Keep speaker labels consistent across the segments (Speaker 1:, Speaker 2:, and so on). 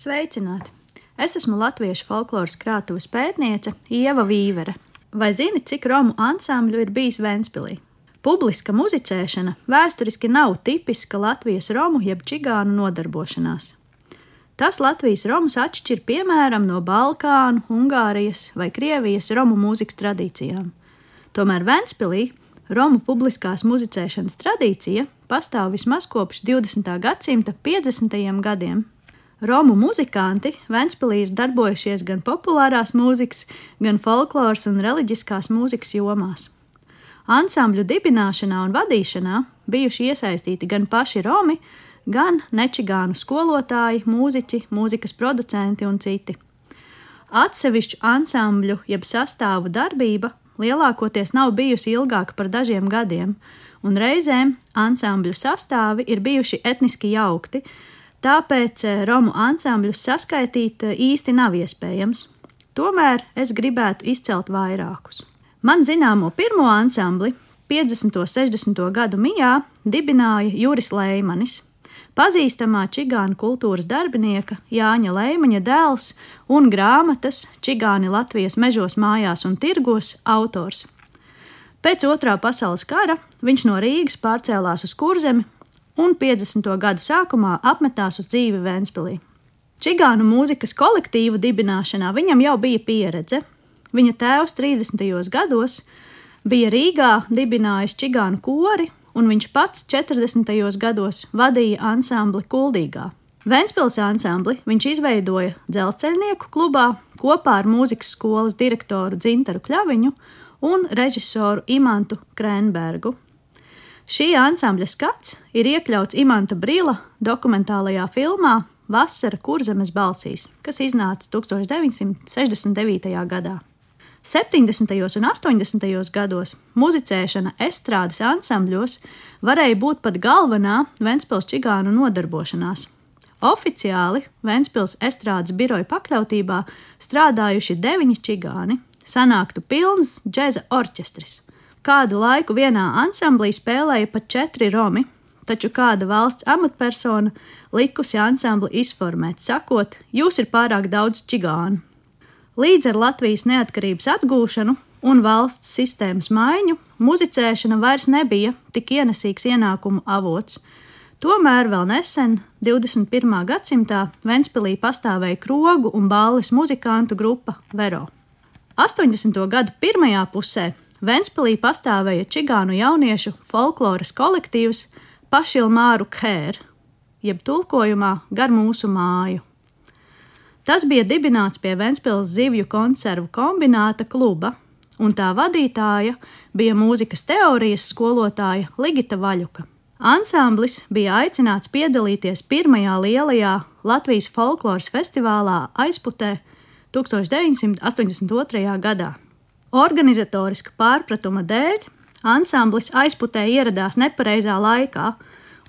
Speaker 1: Sveicināti! Es esmu latviešu folkloras krātuves pētniece Ieva Vīvere. Vai zini, cik romu ansambļu ir bijis Ventspilī? Publiska muzicēšana vēsturiski nav tipiska Latvijas romu jeb čigānu nodarbošanās. Tas Latvijas romus atšķir piemēram no Balkānu, Ungārijas vai Krievijas romu mūzikas tradīcijām. Tomēr Ventspilī Romu publiskās muzicēšanas tradīcija pastāv vismaz kopš 20. gadsimta 50. gadiem. Romu muzikanti Ventspīlī ir darbojušies gan populārās mūzikas, gan folkloras un reliģiskās mūzikas jomās. Ansambļu dibināšanā un vadīšanā bijuši iesaistīti gan paši Romi, gan nečigānu skolotāji, mūziķi, mūzikas producenti un citi. Atsevišķu ansambļu jeb sastāvu darbība lielākoties nav bijusi ilgāka par dažiem gadiem, un reizēm ansambļu sastāvi ir bijuši etniski jaukti, tāpēc eh, romu ansambļus saskaitīt eh, īsti nav iespējams. Tomēr es gribētu izcelt vairākus. Man zināmo pirmo ansambli 50. un 60. gadu mijā dibināja Juris Leimanis, pazīstamā čigānu kultūras darbinieka Jāņa Leimaņa dēls un grāmatas Čigāni Latvijas mežos, mājās un tirgos autors. Pēc otrā pasaules kara viņš no Rīgas pārcēlās uz Kurzemi un 50. gadu sākumā apmetās uz dzīvi Vēnspilī. Čigānu mūzikas kolektīvu dibināšanā viņam jau bija pieredze. Viņa tēvs 30. gados bija Rīgā dibinājis čigānu kori un viņš pats 40. gados vadīja ansambli Kuldīgā. Vēnspils ansambli viņš izveidoja dzelzceļnieku klubā kopā ar mūzikas skolas direktoru Dzintaru Kļaviņu un režisoru Imantu Krenbergu. Šī ansambļa skats ir iekļauts Imanta Brīla dokumentālajā filmā Vasara kurzemes balsīs, kas iznāca 1969. gadā. 70. un 80. gados muzicēšana estrādes ansambļos varēja būt pat galvenā Ventspils čigānu nodarbošanās. Oficiāli Ventspils estrādes biroja pakļautībā strādājuši deviņi čigāni, sanāktu pilns džēza orķestris. Kādu laiku vienā ansamblī spēlēja pat četri romi, taču kāda valsts amatpersona likusi ansambli izformēt, sakot, jūs ir pārāk daudz čigānu. Līdz ar Latvijas neatkarības atgūšanu un valsts sistēmas maiņu muzicēšana vairs nebija tik ienesīgs ienākumu avots. Tomēr vēl nesen, 21. gadsimtā, Ventspīlī pastāvēja krogu un bāles muzikantu grupa Vero. 80. gadu pirmajā pusē Ventspīlī pastāvēja čigānu jauniešu folkloras kolektīvs Pašilmāru Kēr, jeb tulkojumā gar mūsu māju. Tas bija dibināts pie Ventspils zivju konservu kombināta kluba, un tā vadītāja bija mūzikas teorijas skolotāja Ligita Vaļuka. Ansamblis bija aicināts piedalīties pirmajā lielajā Latvijas folkloras festivālā aizputē 1982. gadā. Organizatoriska pārpratuma dēļ ansamblis aizputē ieradās nepareizā laikā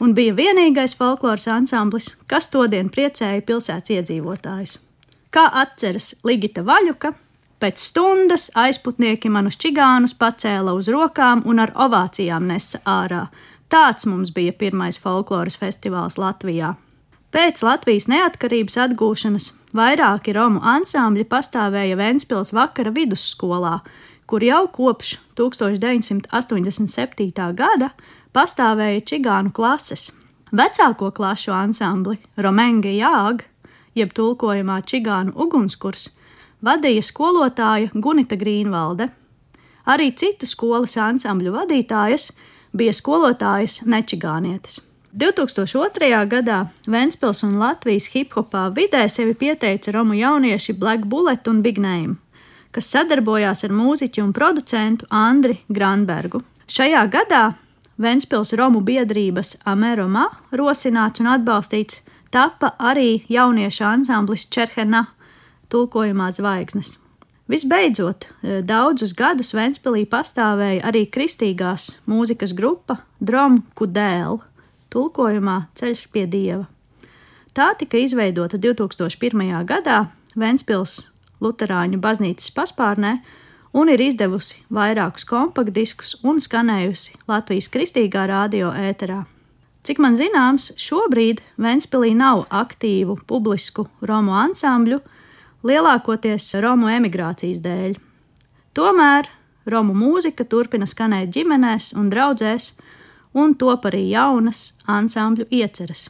Speaker 1: un bija vienīgais folkloras ansamblis, kas todien priecēja pilsētas iedzīvotājus. Kā atceras Ligita Vaļuka, pēc stundas aizputnieki manus čigānus pacēla uz rokām un ar ovācijām nesa ārā. Tāds mums bija pirmais folkloras festivāls Latvijā. Pēc Latvijas neatkarības atgūšanas vairāki romu ansambļi pastāvēja Ventspils vakara vidusskolā, kur jau kopš 1987. gada pastāvēja čigānu klases. Vecāko klašu ansambli Romenga Jāga jeb tulkojumā čigānu ugunskurs, vadīja skolotāja Gunita Grīnvalde. Arī citu skolas ansambļu vadītājas bija skolotājas nečigānietes. 2002. gadā Ventspils un Latvijas hip-hopā vidē sevi pieteica romu jaunieši Black Bullet un Big Name, kas sadarbojās ar mūziķu un producentu Andri Granbergu. Šajā gadā Ventspils Romu biedrības Ameromā rosināts un atbalstīts tapa arī jauniešu ansamblis Čerhena tulkojumā zvaigznes. Visbeidzot, daudzus gadus Ventspīlī pastāvēja arī kristīgās mūzikas grupa Drum Kudēl, tulkojumā Ceļš pie dieva. Tā tika izveidota 2001. gadā Ventspils Lutāņu baznīcas paspārnē un ir izdevusi vairākus kompaktdiskus un skanējusi Latvijas kristīgā radio ēterā. Cik man zināms, šobrīd Ventspīlī nav aktīvu publisku romu ansambļu, lielākoties romu emigrācijas dēļ. Tomēr romu mūzika turpina skanēt ģimenēs un draugzēs, un top arī jaunas ansambļu ieceres.